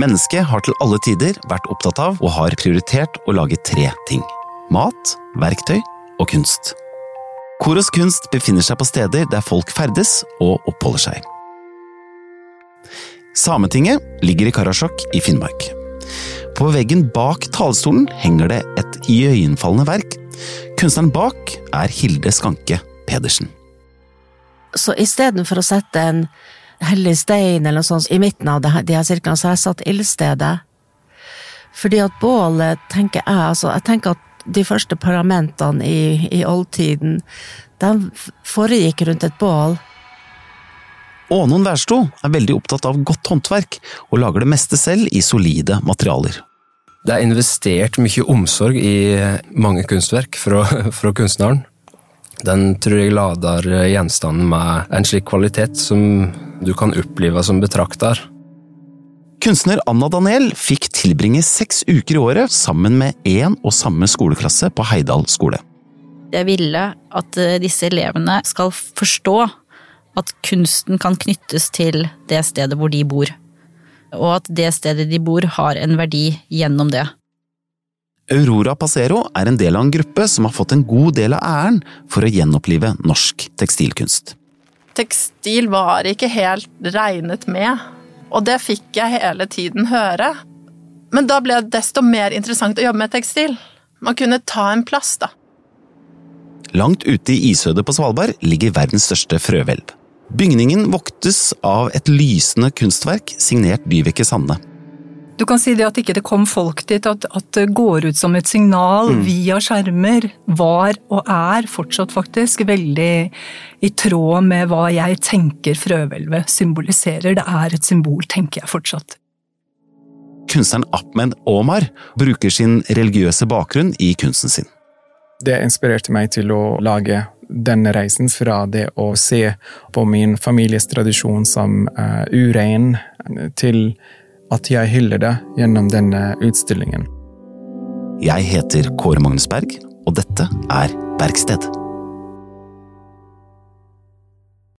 Mennesket har til alle tider vært opptatt av og har prioritert å lage tre ting. Mat, verktøy og kunst. Koros kunst befinner seg på steder der folk ferdes og oppholder seg. Sametinget ligger i Karasjok i Finnmark. På veggen bak talerstolen henger det et iøynefallende verk. Kunstneren bak er Hilde Skanke Pedersen. Så istedenfor å sette en hellig stein eller noe sånt i midten av de her sirklene, så jeg satt ildstedet. Fordi at bålet, tenker jeg, altså jeg tenker at de første parlamentene i, i oldtiden, de foregikk rundt et bål. Ånon Wærsto er veldig opptatt av godt håndverk, og lager det meste selv i solide materialer. Det er investert mye omsorg i mange kunstverk fra, fra kunstneren. Den tror jeg lader gjenstanden med en slik kvalitet som du kan oppleve som betrakter. Kunstner Anna Daniel fikk tilbringe seks uker i året sammen med én og samme skoleklasse på Heidal skole. Jeg ville at eh, disse elevene skal forstå at kunsten kan knyttes til det stedet hvor de bor, og at det stedet de bor har en verdi gjennom det. Aurora Passero er en del av en gruppe som har fått en god del av æren for å gjenopplive norsk tekstilkunst. Tekstil var ikke helt regnet med, og det fikk jeg hele tiden høre. Men da ble det desto mer interessant å jobbe med tekstil. Man kunne ta en plass, da. Langt ute i isødet på Svalbard ligger verdens største frøhvelv. Bygningen voktes av et lysende kunstverk signert Dyveke Sande. Du kan si det at ikke det kom folk dit, at, at det går ut som et signal mm. via skjermer, var og er fortsatt faktisk veldig i tråd med hva jeg tenker frøhvelvet symboliserer. Det er et symbol, tenker jeg fortsatt. Kunstneren Ahmed Omar bruker sin religiøse bakgrunn i kunsten sin. Det inspirerte meg til å lage denne reisen fra det å se på min families tradisjon som uh, urein, til at jeg hyller det gjennom denne utstillingen. Jeg heter Kåre Magnus Berg, og dette er Verksted.